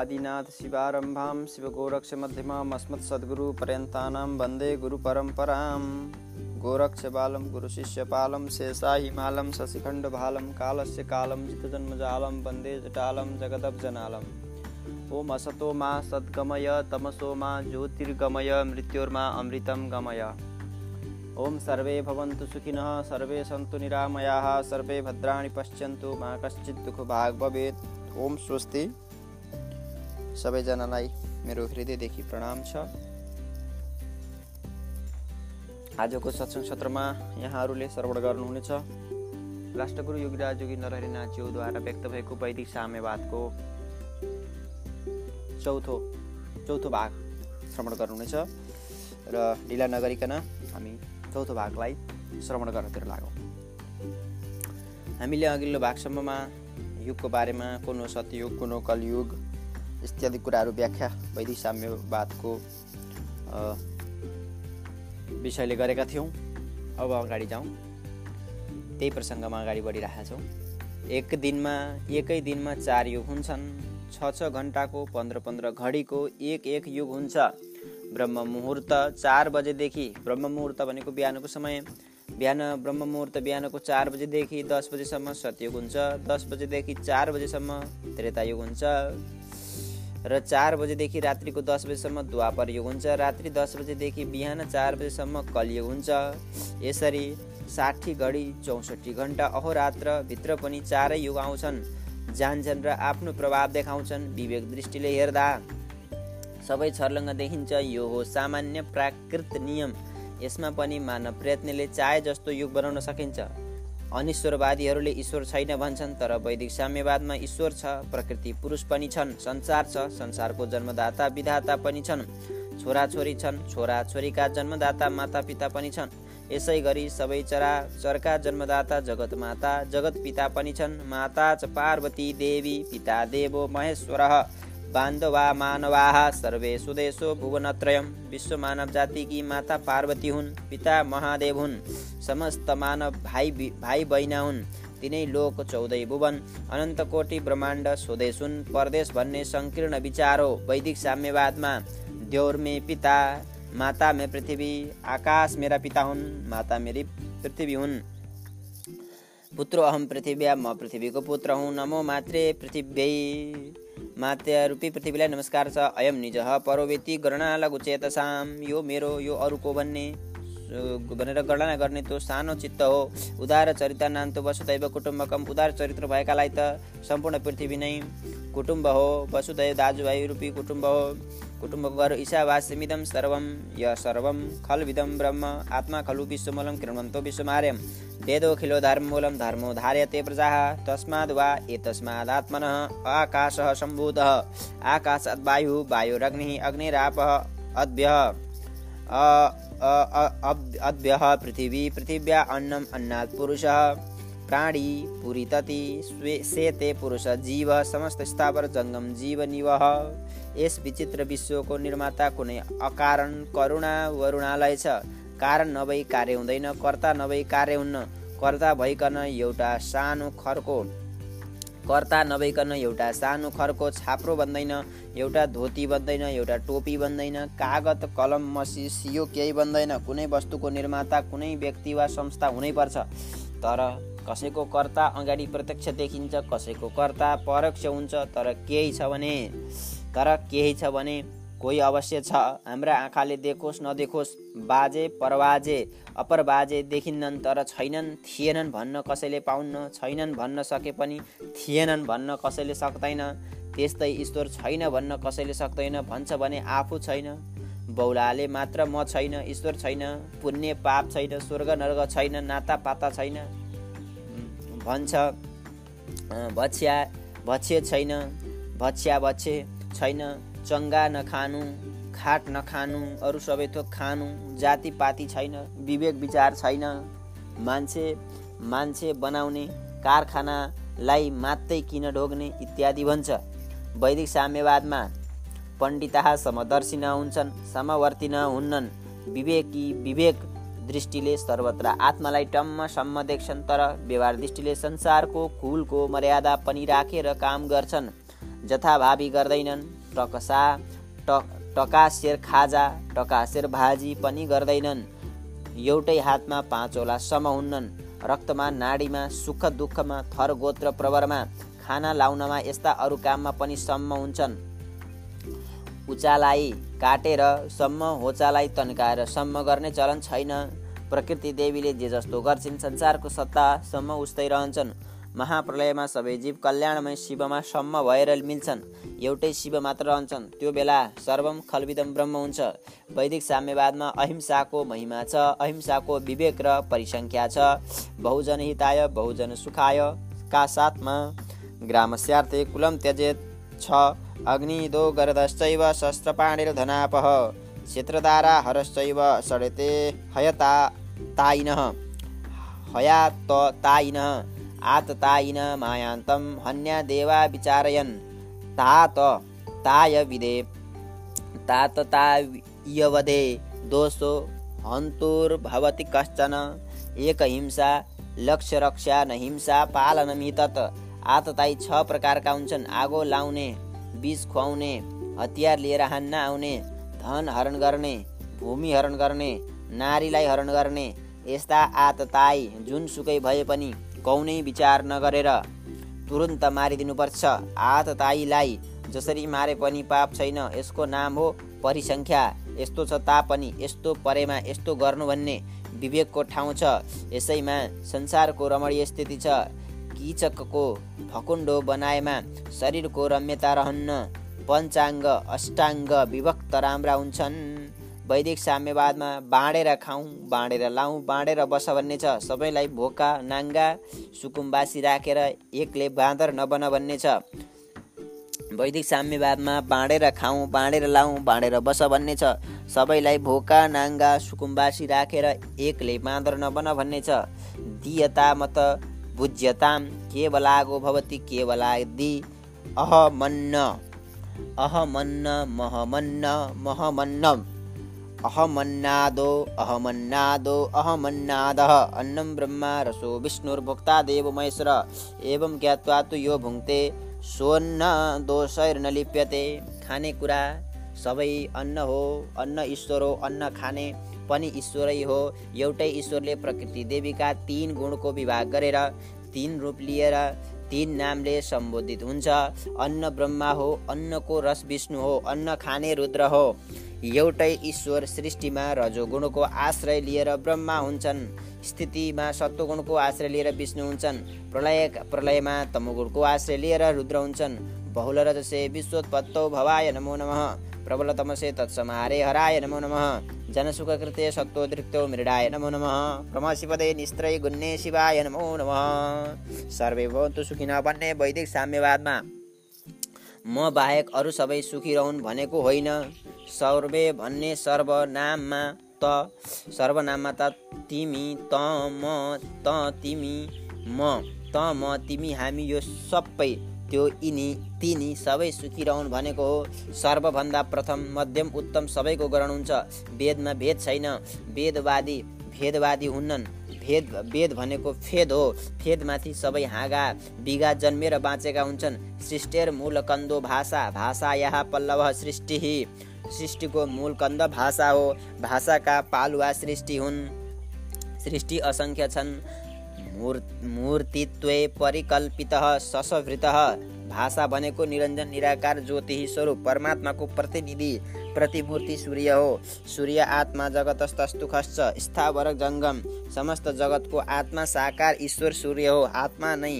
आदिनाथ शिवारंभाम शिवगोरक्ष मध्यमाम अस्मत् सद्गुरु पर्यंतानाम वंदे गुरु परंपराम गोरक्ष बालम गुरु शिष्य पालम शेषा कालस्य कालम जितजन्मजालम वंदे जटालम जगदप जनालम ओम असतो मा सद्गमय, तमसो मा ज्योतिर्गमय, मृत्योर्मा अमृतम गमय। ओम सर्वे भवन्तु सुखिनः, सर्वे सन्तु निरामयाः, सर्वे भद्राणि पश्यन्तु, मा कश्चित् दुःखभाग् भवेत्। ओम स्वस्ति। सबैजनालाई मेरो हृदयदेखि प्रणाम छ। आजको सत्सङ्ग सत्रमा यहाँहरूले श्रवण गर्नुहुनेछ। राष्ट्रगुरु योगीराज योगी नरहरिनाथ ज्यूद्वारा व्यक्त भएको वैदिक साम्यवादको चौथो चौथो भाग श्रवण गर्नुहुनेछ र ढिला नगरिकन हामी चौथो भागलाई श्रवण गर्नतिर लागौँ। हामीले अघिल्लो भागसम्ममा युगको बारेमा कुन हो सत्ययुग कुन कलयुग इत्यादि कुराहरू व्याख्या वैदिक साम्यवादको विषयले गरेका थियौँ। अब अगाडि जाउँ। त्यही प्रसङ्गमा अगाडि बढिरहेका छौँ। एक दिनमा एकै दिनमा चार युग हुन्छन्। छ छ घन्टाको पन्ध्र पन्ध्र घडीको एक एक युग हुन्छ। ब्रह्म मुहुर्त चार बजेदेखि ब्रह्म मुहुर्त भनेको बिहानको समय। बिहान ब्रह्म मुहुर्त बिहानको चार बजेदेखि दस बजेसम्म सतयुग हुन्छ। दस बजेदेखि चार बजेसम्म त्रेतायुग हुन्छ। र चार बजेदेखि रात्रिको दस बजेसम्म द्वापर युग हुन्छ। रात्रि दस बजेदेखि बिहान चार बजेसम्म कलियुग हुन्छ। यसरी साठी घडी चौसठी घन्टा अहोरात्र भित्र पनि चारै युग आउँछन्। जान्छन् र आफ्नो प्रभाव देखाउँछन् विवेक दृष्टिले हेर्दा। सबै छर्लङ्ग देखिन्छ यो हो सामान्य प्राकृत नियम। यसमा पनि मानव प्रयत्नले चाहे जस्तो युग बनाउन सकिन्छ। अनिश्वरवादीहरूले ईश्वर छैन भन्छन् तर वैदिक साम्यवादमा ईश्वर छ प्रकृति पुरुष पनि छन् संसार छ संसारको जन्मदाता विधाता पनि छन् छोराछोरी छन् छोराछोरीका जन्मदाता मातापिता पनि छन्। यसै गरी सबै चरा चरका जन्मदाता जगत माता जगत पिता पनि छन्। माता च पार्वती देवी पिता देवो महेश्वर। बान्धवा मानवाः सर्वे सुदेशो भुवनत्रयम विश्व मानव जाति की माता पार्वती हुन् पिता महादेव हुन् समस्त मानव भाइ भाइ बहिना हुन् तिनै लोक चौधै भुवन अनन्त कोटि ब्रह्माण्ड स्वदेश हुन् परदेश भन्ने सङ्कीर्ण विचार हो वैदिक साम्यवादमा द्यौर मे पिता माता मे पृथ्वी आकाश मेरा पिता हुन् माता मेरी पृथ्वी हुन् पुत्रो अहम पृथ्व्या म पृथ्वीको पुत्र हुँ नमो मात्रे पृथ्वी मात्य रूपी पृथ्वीलाई नमस्कार छ। अयम निज परोवेती गणना लघु चेतसाम यो मेरो यो अरूको भन्ने। भनेर गणना गर्ने त्यो सानो चित्त हो। उदार चरित्र नान्तो वसुदैव कुटुम्बकम उदार चरित्र भएकालाई त सम्पूर्ण पृथ्वी नै कुटुम्ब हो। वसुदैव दाजुभाइ रूपी कुटुम्ब हो। कुटुम्बको घर ईशावास्यमिदम सर्वम य सर्वम खलविदम ब्रह्म आत्मा खलु विश्वमूलम किरणवन्तो विश्वमार्यम वेदोऽखिलो धर्ममूलं धर्मो धार्यते प्रजाः तस्माद् वा एतस्मादात्मनः आकाशः सम्भूतः आकाशात् वायुः वायुरग्निः अग्निरापः अद्भ्यः। अद्भ्यः पृथिवी पृथिव्या अन्नम् अन्नात् पुरुषः। प्राणी पुरीतति सेते पुरुष जीव समस्त स्थावर जङ्गम जीव निवह यस विचित्र विश्वको निर्माता कुनै अकारण करुणा वरुणालय छ। कारण नभई कार्य हुँदैन कर्ता नभई कार्य हुन्न। कर्ता भइकन एउटा सानो खर्को। कर्ता नभइकन एउटा सानो खर्को छाप्रो बन्दैन एउटा धोती बन्दैन एउटा टोपी बन्दैन कागत कलम मसी सियो केही बन्दैन। कुनै वस्तुको निर्माता कुनै व्यक्ति वा संस्था हुनैपर्छ। तर कसैको कर्ता अगाडि प्रत्यक्ष देखिन्छ कसैको कर्ता परोक्ष हुन्छ तर केही छ भने तर केही छ भने कोही अवश्य छ। हाम्रा आँखाले देखोस् नदेखोस् बाजे परबाजे अपर बाजे देखिन्नन् तर छैनन् थिएनन् भन्न कसैले पाउन्न छैनन् भन्न सके पनि थिएनन् भन्न कसैले सक्दैन। त्यस्तै ईश्वर छैन भन्न कसैले सक्दैन भन्छ भने आफू छैन। बौलाले मात्र म छैन ईश्वर छैन पुण्य पाप छैन स्वर्ग नर्ग छैन नाता पाता छैन। भन्छ। भछ्या भछ्य छैन भछ्या भछे छैन चङ्गा नखानु खाट नखानु अरू सबै थोक खानु जातिपाती छैन विवेक विचार छैन। मान्छे मान्छे बनाउने कारखानालाई मात्रै किन ढोग्ने इत्यादि भन्छ। वैदिक साम्यवादमा पण्डिता समदर्शी हुन्छन् समवर्ती हुन्नन् विवेकी विवेक दृष्टिले सर्वत्र आत्मालाई टम्मसम्म देख्छन् तर व्यवहार दृष्टिले संसारको कुलको मर्यादा पनि राखेर काम गर्छन्। जथाभावी गर्दैनन् टकसा टकासेर खाजा टकासेर भाजी पनि गर्दैनन्। एउटै हातमा पाँचवटा सम हुन्नन् रक्तमा नाडीमा सुख दुःखमा थर गोत्र प्रवरमा खाना लाउनमा यस्ता अरू काममा पनि सम्म हुन्छन्। उचालाई काटेर सम्म होचालाई तन्काएर सम्म गर्ने चलन छैन। प्रकृति देवीले जे जस्तो गर्छिन् संसारको सत्तासम्म उस्तै रहन्छन्। महाप्रलयमा सबै जीव कल्याणमय शिवमा सम्म भएर मिल्छन्। एउटै शिव मात्र रहन्छन्। त्यो बेला सर्वम खलविदम ब्रह्म हुन्छ। वैदिक साम्यवादमा अहिंसाको महिमा छ अहिंसाको विवेक र परिसङ्ख्या छ। बहुजन हिताय बहुजन सुखाय का साथमा? ग्रामस्यार्थे कुलम त्यजेत। छ अग्निदो गरदश्चैव शस्त्रपाणिर्धनापः। क्षेत्रदारा हरश्चैव सडेते हयता। तायिनः। हयात तायिनः आततायिन मायान्तं हन्या देवा विचारयन् तात ताय विदे ताततायवदे दोषो हन्तुर्भवति कश्चन। एकहिंसा लक्ष्य रक्षा न हिंसा पालनमि तत् आतताई छ प्रकारका हुन्छन्। आगो लाउने बिज खुवाउने हतियार लिएर हान्न आउने धन हरण गर्ने भूमि हरण गर्ने नारीलाई हरण गर्ने यस्ता आतताई जुनसुकै भए पनि कौनै विचार नगरेर तुरुन्त मारिदिनुपर्छ। आतताईलाई जसरी मारे पनि पाप छैन यसको नाम हो परिसङ्ख्या। यस्तो छ तापनि यस्तो परेमा यस्तो गर्नु भन्ने विवेकको ठाउँ छ। यसैमा संसारको रमणीय स्थिति छ। किचकको फकुन्डो बनाएमा शरीरको रम्यता रहन्न। पञ्चाङ्ग अष्टाङ्ग विभक्त राम्रा हुन्छन्। वैदिक साम्यवादमा बाँडेर खाउँ बाँडेर लाउँ बाँडेर बस भन्ने छ। सबैलाई भोका नाङ्गा सुकुम्बासी राखेर एकले बाँदर नबन भन्ने छ। वैदिक साम्यवादमा बाँडेर खाउँ बाँडेर लाउँ बाँडेर बस भन्ने छ। सबैलाई भोका नाङ्गा सुकुम्बासी राखेर एकले बाँदर नबन भन्ने छ। दियता मत भुज्यताम केवलागो भवति केवलादि अहमन्न। अहमन्न महमन्न महमन्न अहमन्नादो अहमन्नादो अहमन्नादः। अन्नं ब्रह्मा रसो विष्णुर्भुक्ता देव महेश्वर एवं ज्ञात्वा तु यो भुङ्क्ते सोन्न दोषैर्न लिप्यते खानेकुरा सबै अन्न हो अन्न ईश्वर हो अन्न खाने पनि ईश्वरै हो। एउटै ईश्वरले प्रकृति देवीका तिन गुणको विभाग गरेर तिन रूप लिएर तिन नामले सम्बोधित हुन्छ। अन्न ब्रह्मा हो अन्नको रस विष्णु हो अन्न खाने रुद्र हो। एउटै ईश्वर सृष्टिमा रजोगुणको आश्रय लिएर ब्रह्मा हुन्छन्। स्थितिमा सत्वगुणको आश्रय लिएर विष्णु हुन्छन्। प्रलय प्रलयमा तमोगुणको आश्रय लिएर रुद्र हुन्छन्। बहुल रजसे विश्वोत्पत्तौ भवाय नमो नमः। प्रबलतमसे तत्समारे हराय नमो नमः। जनसुखकृते सत्त्वदृक्तो मृडाय नमो नमः। प्रमशिपदे निस्त्रै गुन्ने शिवाय नमो नमः। सर्वे भवन्तु सुखिन भन्ने वैदिक साम्यवादमा। म बाहेक अरू सबै सुखी रहन् भनेको होइन। सर्वे भन्ने सर्वनाममा त सर्वनाममा त तिमी त म त तिमी म त म तिमी हामी यो सबै त्यो यिनी तिनी सबै सुखी रहन् भनेको हो। सर्वभन्दा प्रथम मध्यम उत्तम सबैको ग्रहण हुन्छ वेदमा भेद छैन। वेदवादी भेदवादी हुन्नन्। भेद वेद भनेको फेद हो। फेदमाथि सबै हाँगा बिगा जन्मेर बाँचेका हुन्छन्। सृष्टिर मूल कन्दो भाषा भाषा यहाँ पल्लव सृष्टि। सृष्टिको मूल कन्द भाषा हो। भाषाका पालुवा सृष्टि हुन्। सृष्टि असङ्ख्य छन्। मूर्तित्वे परिकल्पित ससवृत। भाषा भनेको निरञ्जन निराकार ज्योति स्वरूप। परमात्माको प्रतिनिधि प्रतिमूर्ति सूर्य हो। सूर्य आत्मा जगतस्तस्तु खस्छ स्थावर जङ्गम। समस्त जगतको आत्मा साकार ईश्वर सूर्य हो। आत्मा नै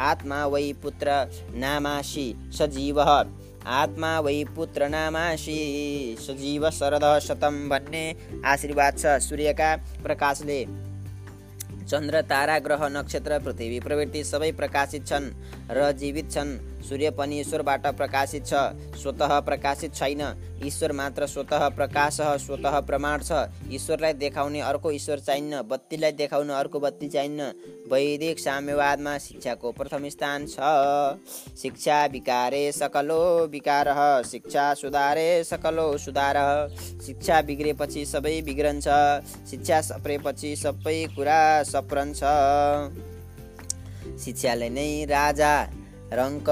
आत्मा वै पुत्र नामासी सजीव। आत्मा वै पुत्र नामासी सजीव शरद शतम भन्ने आशीर्वाद छ सूर्यका प्रकाशले। चन्द्र तारा ग्रह नक्षत्र पृथ्वी प्रवृत्ति सबै प्रकाशित छन् र जीवित छन्। सूर्य पनि ईश्वरबाट प्रकाशित छ स्वत प्रकाशित छैन। ईश्वर मात्र स्वत प्रकाश स्वत प्रमाण छ। ईश्वरलाई देखाउने अर्को ईश्वर चाहिन्न बत्तीलाई देखाउन अर्को बत्ती चाहिन्न। वैदिक साम्यवादमा शिक्षाको प्रथम स्थान छ। शिक्षा विकारे सकलो विकार शिक्षा सुधारे सकलो सुधार शिक्षा बिग्रेपछि सबै बिग्रन्छ शिक्षा सप्रेपछि सबै कुरा सप्रन्छ। शिक्षाले नै राजा रङ्क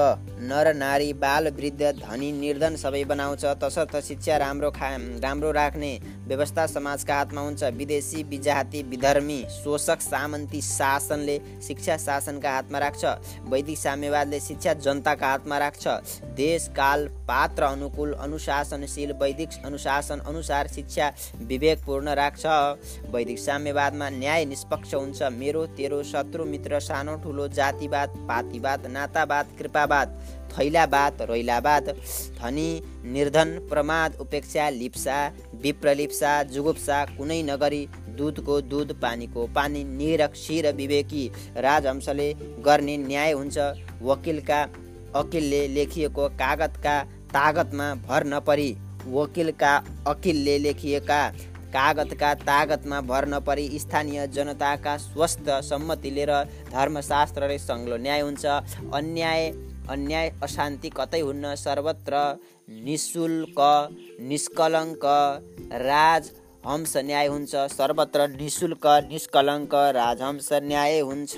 नर नारी बाल वृद्ध धनी निर्धन सबै बनाउँछ तसर्थ शिक्षा राम्रो खा राम्रो राख्ने व्यवस्था समाजका हातमा हुन्छ। विदेशी विजाति विधर्मी शोषक सामन्ती शासनले शिक्षा शासनका हातमा राख्छ। वैदिक साम्यवादले शिक्षा जनताका हातमा राख्छ। देश काल पात्र अनुकूल अनुशासनशील वैदिक अनुशासन अनुसार शिक्षा विवेकपूर्ण राख्छ। वैदिक साम्यवादमा न्याय निष्पक्ष हुन्छ। मेरो तेरो शत्रु मित्र सानो ठुलो जातिवाद पातिवाद नातावाद कृपावाद। थैलावाद रैलावाद धनी निर्धन प्रमाद उपेक्षा लिप्सा विप्रलिप्सा जुगुप्सा कुनै नगरी दुधको दुध पानीको पानी निरक्षी विवेकी राजहंसले गर्ने न्याय हुन्छ वकिलका अकिलले लेखिएको कागतका तागतमा भर नपरी वकिलका अकिलले लेखिएका कागतका तागतमा भर नपरी स्थानीय जनताका स्वस्थ सम्मति लिएर धर्मशास्त्रले सङ्ग्लो न्याय हुन्छ अन्याय अन्याय अशान्ति कतै हुन्न सर्वत्र निशुल्क निष्कलङ्क राजहंस न्याय हुन्छ सर्वत्र निशुल्क निष्कलङ्क राजहंस न्याय हुन्छ।